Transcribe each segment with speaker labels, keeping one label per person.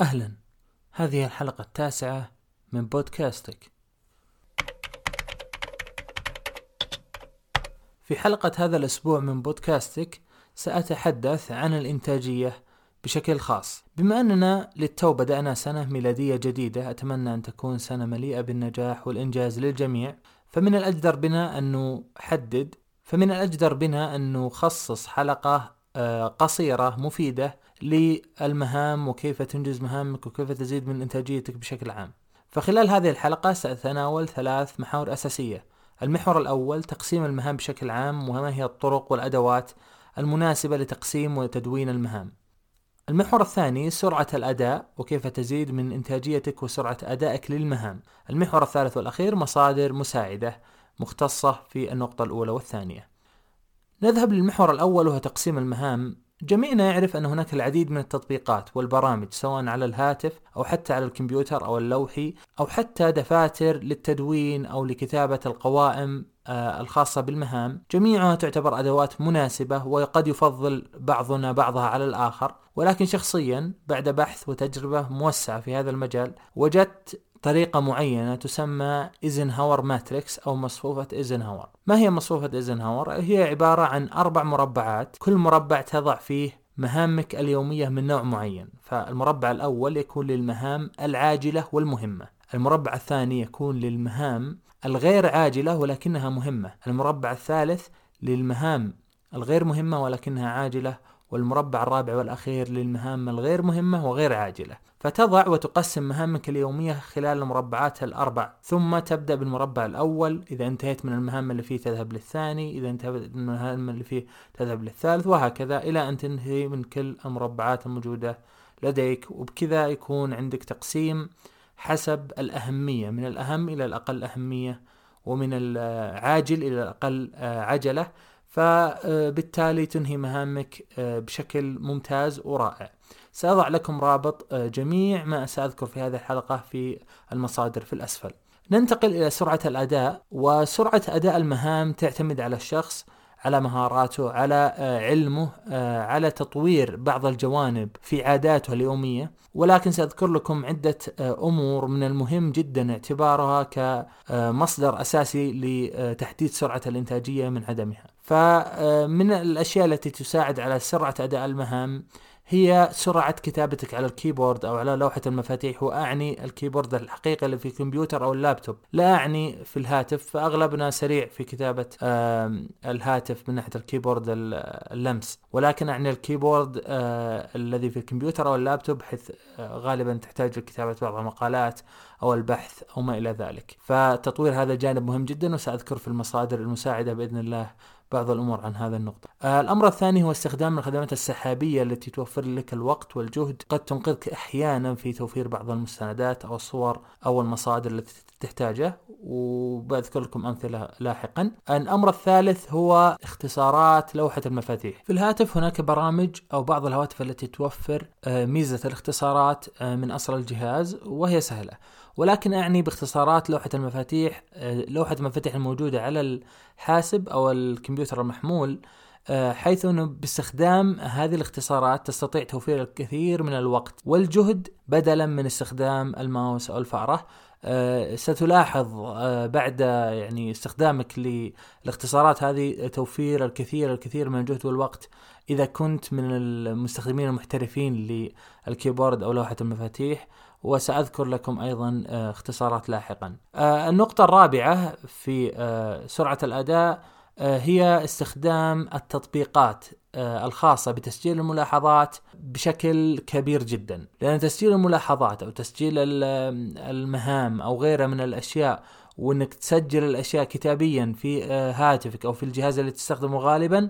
Speaker 1: أهلا. هذه الحلقة التاسعة من بودكاستك. في حلقة هذا الأسبوع من بودكاستك سأتحدث عن الإنتاجية بشكل خاص. بما أننا للتو بدأنا سنة ميلادية جديدة أتمنى أن تكون سنة مليئة بالنجاح والإنجاز للجميع. فمن الأجدر بنا أن نحدد فمن الأجدر بنا أن نخصص حلقة آه، قصيرة مفيدة للمهام وكيف تنجز مهامك وكيف تزيد من إنتاجيتك بشكل عام. فخلال هذه الحلقة سأتناول ثلاث محاور أساسية. المحور الأول تقسيم المهام بشكل عام وما هي الطرق والأدوات المناسبة لتقسيم وتدوين المهام. المحور الثاني سرعة الأداء وكيف تزيد من إنتاجيتك وسرعة أدائك للمهام. المحور الثالث والأخير مصادر مساعدة مختصة في النقطة الأولى والثانية. نذهب للمحور الأول وهو تقسيم المهام جميعنا يعرف أن هناك العديد من التطبيقات والبرامج سواء على الهاتف أو حتى على الكمبيوتر أو اللوحي أو حتى دفاتر للتدوين أو لكتابة القوائم آه، الخاصة بالمهام. جميعها تعتبر أدوات مناسبة وقد يفضل بعضنا بعضها على الآخر. ولكن شخصيا بعد بحث وتجربة موسعة في هذا المجال وجدت طريقة معينة تسمى Eisenhower Matrix أو مصفوفة إيزنهاور. ما هي مصفوفة إيزنهاور؟ هي عبارة عن أربع مربعات كل مربع تضع فيه مهامك اليومية من نوع معين فالمربع الأول يكون للمهام العاجلة والمهمة. المربع الثاني يكون للمهام الغير عاجلة ولكنها مهمة. المربع الثالث للمهام الغير مهمة ولكنها عاجلة والمربع الرابع والأخير للمهام الغير مهمة وغير عاجلة. فتضع وتقسم مهامك اليومية خلال المربعات الأربع. ثم تبدأ بالمربع الأول. إذا انتهيت من المهام اللي فيه تذهب للثاني. إذا انتهيت من المهام اللي فيه تذهب للثالث. وهكذا إلى أن تنتهي من كل المربعات الموجودة لديك. وبكذا يكون عندك تقسيم حسب الأهمية. من الأهم إلى الأقل أهمية ومن العاجل إلى الأقل عجلة. فبالتالي تنهي مهامك بشكل ممتاز ورائع. سأضع لكم رابط آه، جميع ما سأذكر في هذه الحلقة في المصادر في الأسفل. ننتقل إلى سرعة الأداء وسرعة أداء المهام تعتمد على الشخص على مهاراته على آه، علمه آه، على تطوير بعض الجوانب في عاداته اليومية. ولكن سأذكر لكم عدة أمور من المهم جدا اعتبارها كمصدر أساسي لتحديد سرعة الإنتاجية من عدمها. فمن الأشياء التي تساعد على سرعة أداء المهام هي سرعة كتابتك على ال keyboard أو على لوحة المفاتيح. وأعني ال keyboard الحقيقي اللي في الكمبيوتر أو اللابتوب. لا أعني في الهاتف فأغلبنا سريع في كتابة الهاتف من ناحية ال keyboard اللمس. ولكن أعني ال keyboard آه، الذي في الكمبيوتر أو اللابتوب حيث آه، غالبا تحتاج لكتابة بعض المقالات أو البحث أو ما إلى ذلك. فتطوير هذا الجانب مهم جدا وسأذكر في المصادر المساعدة بإذن الله بعض الأمور عن هذا النقطة. آه الأمر الثاني هو استخدام الخدمات السحابية التي توفر لك الوقت والجهد. قد تنقذك أحيانا في توفير بعض المستندات أو الصور أو المصادر التي تحتاجه وبذكر لكم أمثلة لاحقا. الأمر الثالث هو اختصارات لوحة المفاتيح. في الهاتف هناك برامج أو بعض الهواتف التي توفر آه ميزة الاختصارات آه من أصل الجهاز وهي سهلة. ولكن أعني باختصارات لوحة المفاتيح آه، لوحة المفاتيح الموجودة على الحاسب أو الكمبيوتر المحمول حيث أنه باستخدام هذه الاختصارات تستطيع توفير الكثير من الوقت والجهد بدلا من استخدام الماوس أو الفأرة. آه، ستلاحظ بعد يعني استخدامك للاختصارات هذه توفير الكثير الكثير من الجهد والوقت إذا كنت من المستخدمين المحترفين للكيبورد أو لوحة المفاتيح. وسأذكر لكم أيضا آه، اختصارات لاحقا. آه، النقطة الرابعة في آه، سرعة الأداء. هي استخدام التطبيقات الخاصة بتسجيل الملاحظات بشكل كبير جدا لأن تسجيل الملاحظات أو تسجيل المهام أو غيرها من الأشياء وإنك تسجل الأشياء كتابيا في هاتفك أو في الجهاز اللي تستخدمه غالبا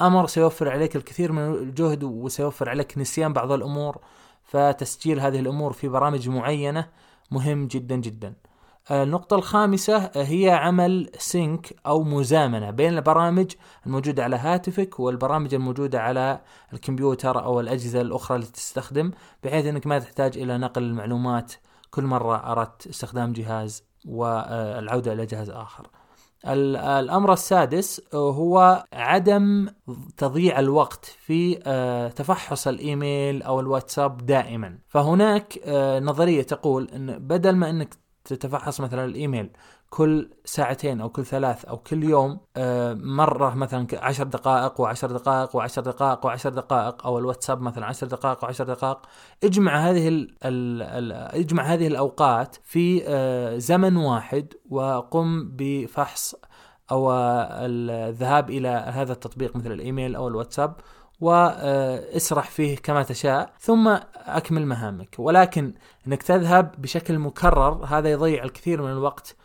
Speaker 1: أمر سيوفر عليك الكثير من الجهد وسيوفر عليك نسيان بعض الأمور فتسجيل هذه الأمور في برامج معينة مهم جدا جدا. النقطة الخامسة هي عمل سينك أو مزامنة بين البرامج الموجودة على هاتفك والبرامج الموجودة على الكمبيوتر أو الأجهزة الأخرى التي تستخدم بحيث أنك ما تحتاج إلى نقل المعلومات كل مرة أردت استخدام جهاز والعودة إلى جهاز آخر. الأمر السادس هو عدم تضييع الوقت في آه، تفحص الإيميل أو الواتساب دائما فهناك آه، نظرية تقول إن بدل ما إنك تتفحص مثلا الإيميل كل ساعتين أو كل ثلاث أو كل يوم آه، مرة مثلا عشر دقائق وعشر دقائق وعشر دقائق وعشر دقائق أو الواتساب مثلا عشر دقائق وعشر دقائق. اجمع هذه ال ال ال اجمع هذه الأوقات في آه، زمن واحد وقم بفحص أو الذهاب إلى هذا التطبيق مثل الإيميل أو الواتساب. واسرح فيه كما تشاء ثم أكمل مهامك ولكن إنك تذهب بشكل مكرر هذا يضيع الكثير من الوقت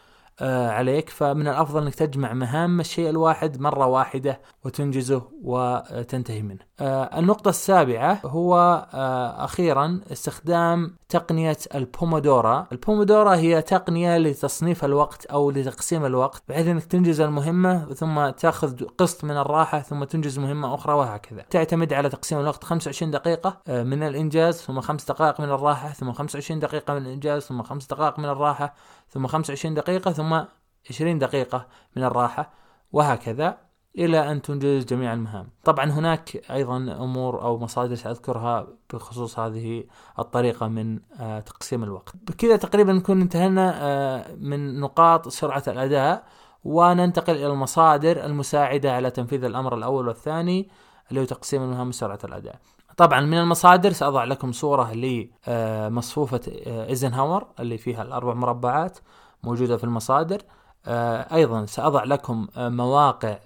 Speaker 1: آه، عليك فمن الأفضل إنك تجمع مهام الشيء الواحد مرة واحدة وتنجزه وتنتهي منه. آه، النقطة السابعة هو آه، أخيرا استخدام تقنية البومودورا. البومودورا هي تقنية لتصنيف الوقت أو لتقسيم الوقت بحيث أنك تنجز المهمة ثم تأخذ قسط من الراحة ثم تنجز مهمة أخرى وهكذا. تعتمد على تقسيم الوقت 25 دقيقة من الإنجاز ثم 5 دقائق من الراحة ثم 25 دقيقة من الإنجاز ثم 5 دقائق من الراحة ثم 25 دقيقة ثم 20 دقيقة من الراحة وهكذا. إلى أن تنجز جميع المهام. طبعا هناك أيضا أمور أو مصادر سأذكرها بخصوص هذه الطريقة من آه، تقسيم الوقت. بكذا تقريبا نكون انتهينا آه، من نقاط سرعة الأداء وننتقل إلى المصادر المساعدة على تنفيذ الأمر الأول والثاني اللي هو تقسيم المهام وسرعة الأداء. طبعا من المصادر سأضع لكم صورة لمصفوفة آه، إيزنهاور اللي فيها الأربع مربعات موجودة في المصادر. أيضا سأضع لكم مواقع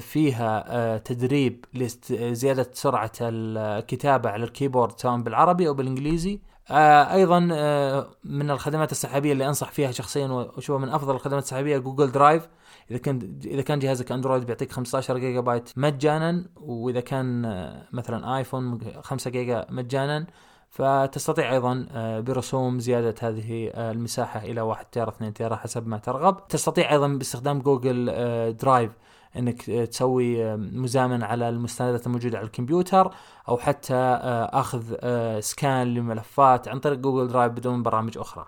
Speaker 1: فيها آه، تدريب لزيادة سرعة الكتابة على ال keyboard سواء بالعربي أو بالإنجليزي. آه، أيضا آه، من الخدمات السحابية اللي أنصح فيها شخصيا وأشوفها من أفضل الخدمات السحابية Google Drive. إذا كان إذا كان جهازك Android بيعطيك 15 جيجا بايت مجانا وإذا كان مثلا iPhone 5 جيجا مجانا. فتستطيع أيضا برسوم زيادة هذه المساحة إلى 1 تيرا 2 تيرا حسب ما ترغب. تستطيع أيضا باستخدام Google Drive. إنك تسوي مزامنه على المستندات الموجودة على الكمبيوتر أو حتى آه، أخذ آه، scan لملفات عن طريق Google Drive بدون برامج أخرى.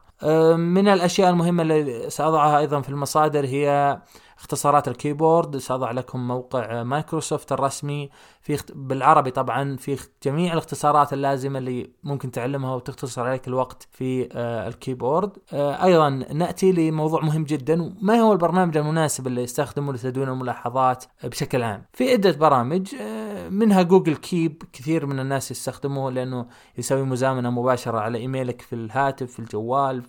Speaker 1: من الأشياء المهمة اللي سأضعها أيضا في المصادر هي اختصارات ال keyboard سأضع لكم موقع مايكروسوفت الرسمي. في بالعربي طبعا في جميع الاختصارات اللازمة اللي ممكن تعلمها وتختصر عليك الوقت في آه، ال keyboard. آه، أيضا نأتي لموضوع مهم جدا ما هو البرنامج المناسب اللي يستخدمه لتدوين الملاحظات بشكل عام؟ في عدة برامج آه، منها Google Keep كثير من الناس يستخدموه لأنه يسوي مزامنة مباشرة على إيميلك في الهاتف في الجوال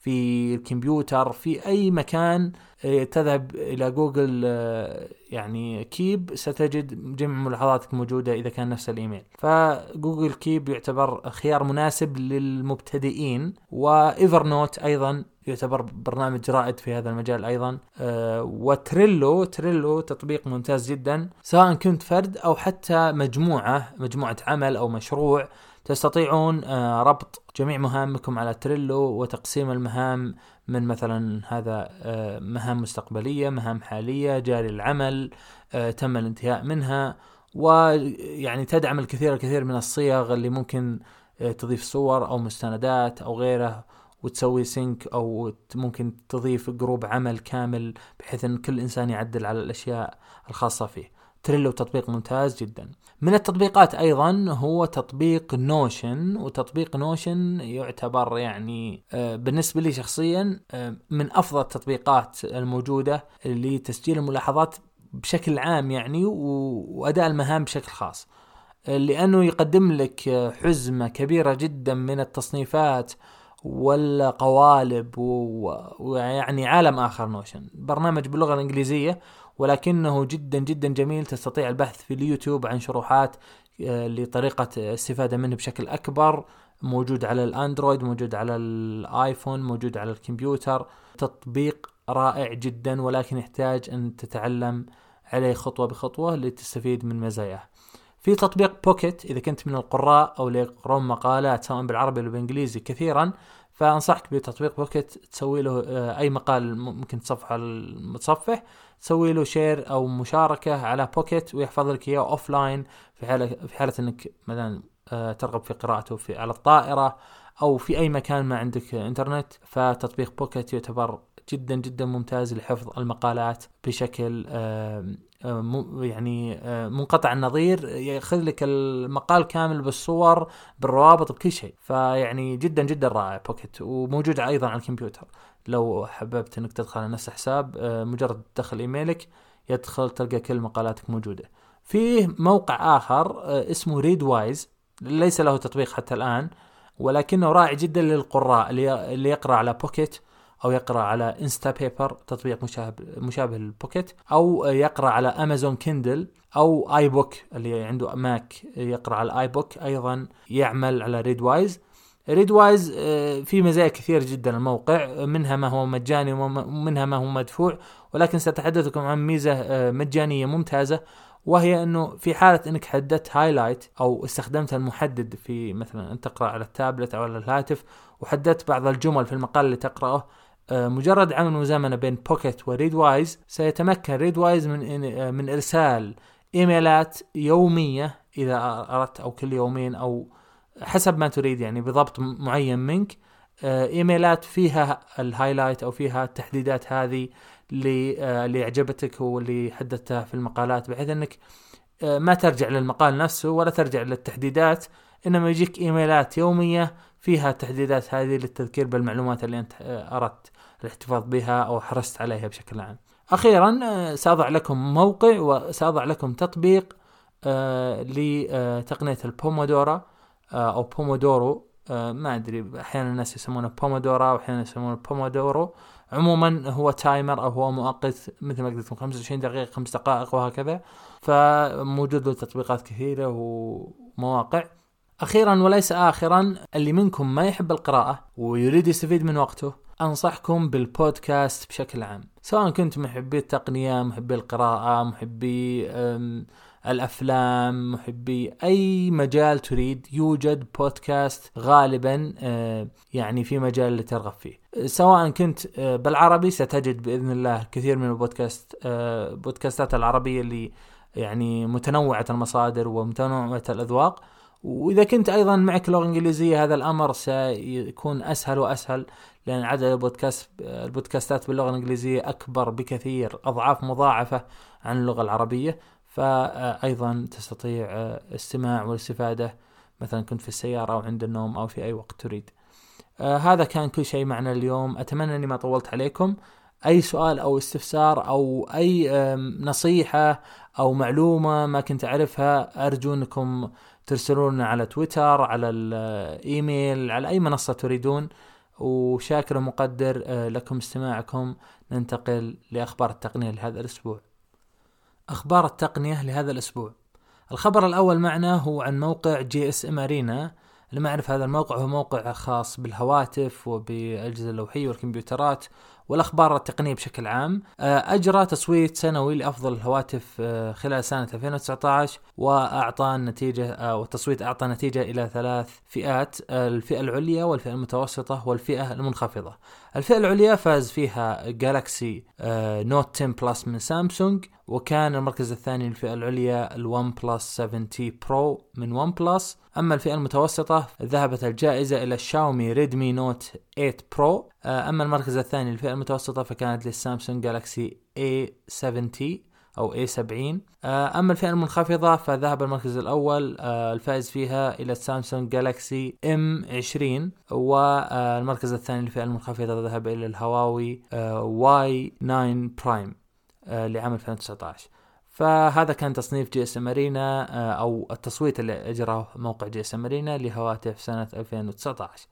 Speaker 1: في الكمبيوتر في أي مكان إيه، تذهب إلى جوجل آه، يعني Keep ستجد جميع ملاحظاتك موجودة إذا كان نفس الإيميل. ف Google Keep يعتبر خيار مناسب للمبتدئين و Evernote أيضا يعتبر برنامج رائد في هذا المجال أيضا أه و Trello Trello تطبيق ممتاز جدا سواء كنت فرد أو حتى مجموعة مجموعة عمل أو مشروع تستطيعون آه، ربط جميع مهامكم على Trello وتقسيم المهام من مثلا هذا آه، مهام مستقبلية مهام حالية جاري العمل آه، تم الانتهاء منها ويعني تدعم الكثير الكثير من الصيغ اللي ممكن تضيف صور أو مستندات أو غيره وتسوي sync أو ممكن تضيف group عمل كامل بحيث إن كل إنسان يعدل على الأشياء الخاصة فيه. تريلو تطبيق ممتاز جدا. من التطبيقات أيضا هو تطبيق نوشن وتطبيق نوشن يعتبر يعني آه، بالنسبة لي شخصيا آه، من أفضل التطبيقات الموجودة لتسجيل الملاحظات بشكل عام يعني وأداء المهام بشكل خاص. آه، لأنه يقدم لك حزمة كبيرة جدا من التصنيفات والقوالب ويعني عالم آخر نوشن برنامج باللغة الإنجليزية ولكنه جدا جدا جميل. تستطيع البحث في اليوتيوب عن شروحات آه، لطريقة الاستفادة منه بشكل أكبر. موجود على الأندرويد موجود على الآيفون موجود على الكمبيوتر. تطبيق رائع جدا ولكن يحتاج أن تتعلم عليه خطوة بخطوة لتستفيد من مزاياه. في تطبيق بوكيت إذا كنت من القراء أو اللي يقرون مقالات سواء بالعربي أو بالإنجليزي كثيرا. فأنصحك بتطبيق بوكيت تسوي له آه، أي مقال ممكن تصفح المتصفح. تسوي له share أو مشاركة على بوكيت ويحفظ لك إياه offline في حاله في حالة إنك مثلا آه، ترغب في قراءته في على الطائرة أو في أي مكان ما عندك إنترنت. فتطبيق بوكيت يعتبر جدا جدا ممتاز لحفظ المقالات بشكل يعني منقطع النظير ياخذ لك المقال كامل بالصور بالروابط بكل شيء. فيعني جدا جدا رائع بوكيت وموجود أيضا على الكمبيوتر. لو حببت إنك تدخل على نفس حساب مجرد تدخل إيميلك يدخل تلقى كل مقالاتك موجودة. فيه موقع آخر اسمه ريد وايز ليس له تطبيق حتى الآن ولكنه رائع جدا للقراء اللي يقرا على بوكيت أو يقرأ على انستا بيبر تطبيق مشابه مشابه للبوكيت أو يقرأ على امازون كيندل أو iBook اللي عنده ماك يقرأ على ال iBook أيضا يعمل على ريد وايز ريد وايز في مزايا كثير جدا الموقع منها ما هو مجاني ومنها ما هو مدفوع ولكن سأتحدث لكم عن ميزة آه، مجانية ممتازة وهي إنه في حالة إنك حددت highlight أو استخدمت المحدد في مثلا أن تقرأ على التابلت أو على الهاتف وحددت بعض الجمل في المقال اللي تقرأه مجرد عمل مزامنة بين بوكيت وريد وايز سيتمكن. ريد وايز من آه، من إرسال emailات يومية إذا أردت أو كل يومين أو حسب ما تريد يعني بضبط معين منك. آه، emailات فيها ال highlight أو فيها التحديدات هذه اللي اللي عجبتك واللي حددتها في المقالات بحيث إنك ما ترجع للمقال نفسه ولا ترجع للتحديدات. إنما يجيك إيميلات يومية فيها التحديدات هذه للتذكير بالمعلومات اللي أنت أردت. الاحتفاظ بها أو حرصت عليها بشكل عام. أخيرا آه، سأضع لكم موقع وسأضع لكم تطبيق آه، لتقنية البومودورا آه، أو بومودورو ما أدري أحيانا الناس يسمونه بومودورا واحيانا يسمونه بومودورو. عموما هو تايمر أو هو مؤقت مثل ما قلت لكم 25 دقيقة 5 دقائق وهكذا. فموجود له تطبيقات كثيرة ومواقع. أخيرا وليس اخرا اللي منكم ما يحب القراءة ويريد يستفيد من وقته أنصحكم بالبودكاست بشكل عام. سواء كنت محبي التقنية محبي القراءة محبي الأفلام محبي أي مجال تريد يوجد بودكاست غالبا آه، يعني في مجال اللي ترغب فيه. سواء كنت آه، بالعربي ستجد بإذن الله كثير من البودكاست آه، بودكاستات العربية اللي يعني متنوعة المصادر ومتنوعة الأذواق. وإذا كنت أيضا معك لغة إنجليزية هذا الأمر سيكون أسهل وأسهل لأن عدد البودكاست البودكاستات باللغة الإنجليزية أكبر بكثير أضعاف مضاعفة عن اللغة العربية. فايضا تستطيع استماع والاستفادة مثلا كنت في السيارة أو عند النوم أو في أي وقت تريد. هذا كان كل شيء معنا اليوم. أتمنى أني ما طولت عليكم. أي سؤال أو استفسار أو أي نصيحة أو معلومة ما كنت أعرفها أرجو أنكم ترسلون على تويتر على الايميل على أي منصة تريدون وشاكر ومقدر آه، لكم استماعكم ننتقل لأخبار التقنية لهذا الأسبوع. أخبار التقنية لهذا الأسبوع. الخبر الأول معنا هو عن موقع جي إس إم أرينا اللي هذا الموقع هو موقع خاص بالهواتف وبالأجهزة اللوحية والكمبيوترات والأخبار التقنية بشكل عام. آه، أجرى تصويت سنوي لأفضل الهواتف آه، خلال سنة 2019 وأعطى النتيجه آه، والتصويت أعطى نتيجة إلى ثلاث فئات الفئة العليا والفئة المتوسطة والفئة المنخفضة. الفئة العليا فاز فيها جالكسي نوت 10 بلس من سامسونج وكان المركز الثاني للفئة العليا الون بلس 7 تي برو من ون بلس أما الفئة المتوسطة ذهبت الجائزة إلى الشاومي ريدمي نوت 8 برو أما المركز الثاني للفئة المتوسطة فكانت للسامسونج جالكسي A70 أو A70 أما الفئة المنخفضة فذهب المركز الأول. الفائز فيها إلى السامسونج جالكسي M20 والمركز الثاني للفئة المنخفضة ذهب إلى الهواوي Y9 برايم آه، لعام 2019 فهذا كان تصنيف جي إس إم آه، أو التصويت اللي أجراه موقع جي إس إم لهواتف سنة 2019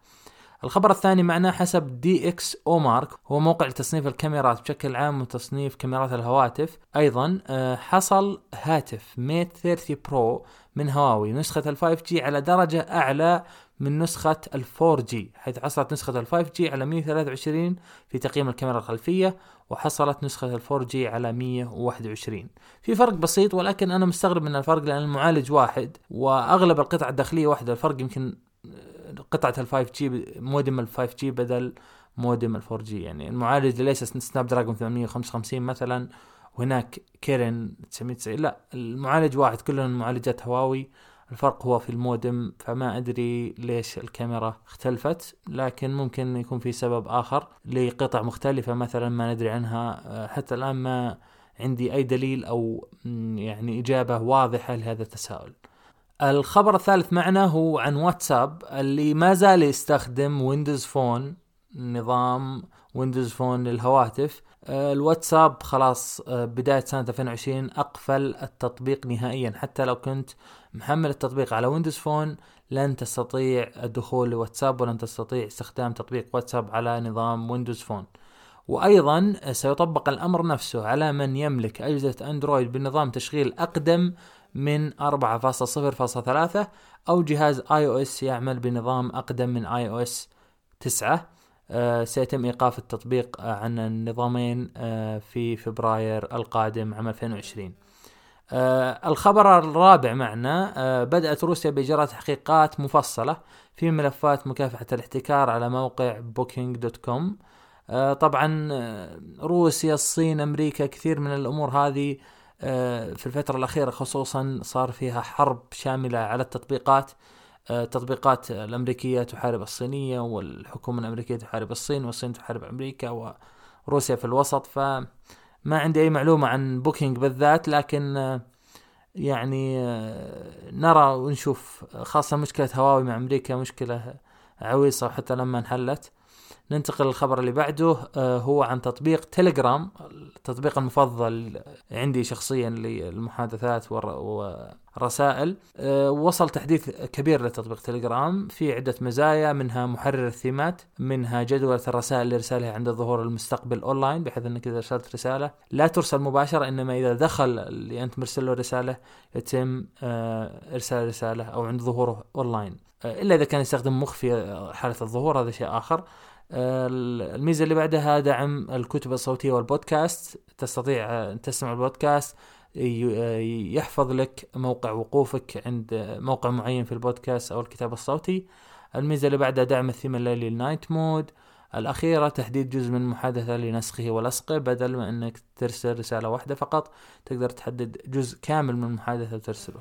Speaker 1: الخبر الثاني معنا حسب DxOMark هو موقع لتصنيف الكاميرات بشكل عام وتصنيف كاميرات الهواتف. أيضا آه، حصل هاتف ميت 30 برو من هواوي. نسخة ال 5 G على درجة أعلى من نسخة ال 4 G حيث حصلت نسخة ال 5 G على 123 في تقييم الكاميرا الخلفية وحصلت نسخة ال 4 G على 121 في فرق بسيط ولكن أنا مستغرب من الفرق لأن المعالج واحد وأغلب القطع الداخلية واحدة. الفرق يمكن آه، قطعة ال 5 G modem ال 5 G بدل مودم ال 4 G يعني المعالج ليس سناب دراجون 855 مثلا وهناك كيرين 990 لا المعالج واحد كلهم معالجات هواوي. الفرق هو في المودم فما أدري ليش الكاميرا اختلفت لكن ممكن يكون في سبب آخر لقطع مختلفة مثلا ما ندري عنها. آه، حتى الآن ما عندي أي دليل أو يعني إجابة واضحة لهذا التساؤل. الخبر الثالث معنا هو عن واتساب اللي ما زال يستخدم ويندوز فون نظام ويندوز فون للهواتف. آه، الواتساب خلاص آه، بداية سنة 2020 أقفل التطبيق نهائيا. حتى لو كنت محمل التطبيق على ويندوز فون لن تستطيع الدخول لواتساب ولن تستطيع استخدام تطبيق واتساب على نظام ويندوز فون. وأيضا سيطبق الأمر نفسه على من يملك أجهزة أندرويد بنظام تشغيل أقدم من 4.0.3 أو جهاز iOS يعمل بنظام أقدم من iOS 9 آه، سيتم إيقاف التطبيق آه، عن النظامين آه، في فبراير القادم عام 2020 الخبر الرابع معنا بدأت روسيا بإجراء تحقيقات مفصلة في ملفات مكافحة الاحتكار على موقع Booking.com. طبعا روسيا الصين أمريكا كثير من الأمور هذه في الفترة الأخيرة خصوصا صار فيها حرب شاملة على التطبيقات التطبيقات الأمريكية تحارب الصينية والحكومة الأمريكية تحارب الصين والصين تحارب أمريكا وروسيا في الوسط. فما عندي أي معلومة عن بوكينج بالذات لكن يعني نرى ونشوف خاصة مشكلة هواوي مع أمريكا مشكلة عويصة حتى لما انحلت. ننتقل للخبر اللي بعده آه، هو عن تطبيق تليجرام التطبيق المفضل عندي شخصيا للمحادثات والرسائل. آه، وصل تحديث كبير لتطبيق تليجرام في عدة مزايا منها محرر الثيمات منها جدولة الرسائل اللي ارسالها عند ظهور المستقبل أونلاين بحيث إنك إذا أرسلت رسالة لا ترسل مباشرة إنما إذا دخل اللي أنت مرسل له رسالة يتم آه، إرسال رسالة أو عند ظهوره أونلاين. إلا إذا كان يستخدم مخفي حالة الظهور هذا شيء آخر. الميزة اللي بعدها دعم الكتب الصوتية والبودكاست. تستطيع أن تسمع البودكاست. يحفظ لك موقع وقوفك عند موقع معين في البودكاست أو الكتاب الصوتي. الميزة اللي بعدها دعم الثيم الليلي ال night mode. الأخيرة تحديد جزء من المحادثة لنسخه ولصقه. بدل ما أنك ترسل رسالة واحدة فقط تقدر تحدد جزء كامل من المحادثة وترسله.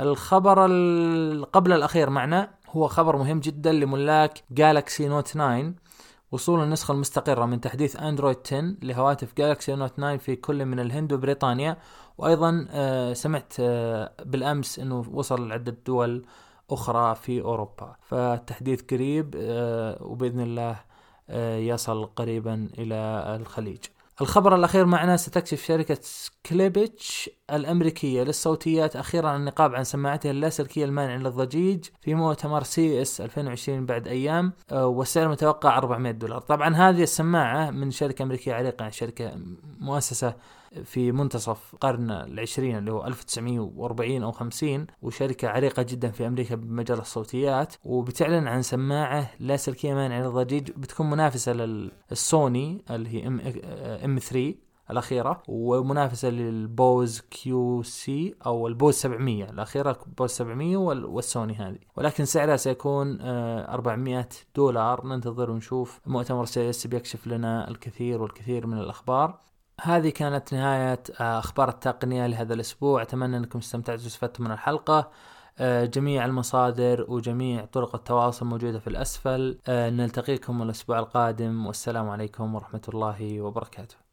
Speaker 1: الخبر قبل الأخير معنا هو خبر مهم جدا لملاك Galaxy Note 9 وصول النسخة المستقرة من تحديث اندرويد 10 لهواتف Galaxy Note 9 في كل من الهند وبريطانيا. وأيضا آه، سمعت آه، بالأمس إنه وصل لعدة دول أخرى في أوروبا. فالتحديث قريب آه، وبإذن الله يصل قريبا إلى الخليج. الخبر الأخير معنا ستكشف شركة Klipsch الأمريكية للصوتيات أخيرا النقاب عن سماعتها اللاسلكية المانعة للضجيج في مؤتمر CES 2020 بعد أيام آه، والسعر المتوقع 400 دولار. طبعا هذه السماعة من شركة أمريكية عريقة شركة مؤسسة في منتصف القرن العشرين اللي هو 1940 أو 50 وشركة عريقة جدا في أمريكا بمجال الصوتيات وبتعلن عن سماعة لاسلكية مانعة للضجيج بتكون منافسة للسوني اللي هي M3 الأخيرة ومنافسة لل Bose QC أو ال Bose 700 الأخيرة Bose 700 والسوني هذه. ولكن سعرها سيكون 400 آه، دولار. ننتظر ونشوف مؤتمر CES بيكشف لنا الكثير والكثير من الأخبار. هذه كانت نهاية آه، أخبار التقنية لهذا الأسبوع. أتمنى أنكم استمتعتوا واستفدتم من الحلقة. آه، جميع المصادر وجميع طرق التواصل موجودة في الأسفل. نلتقيكم الأسبوع القادم. والسلام عليكم ورحمة الله وبركاته.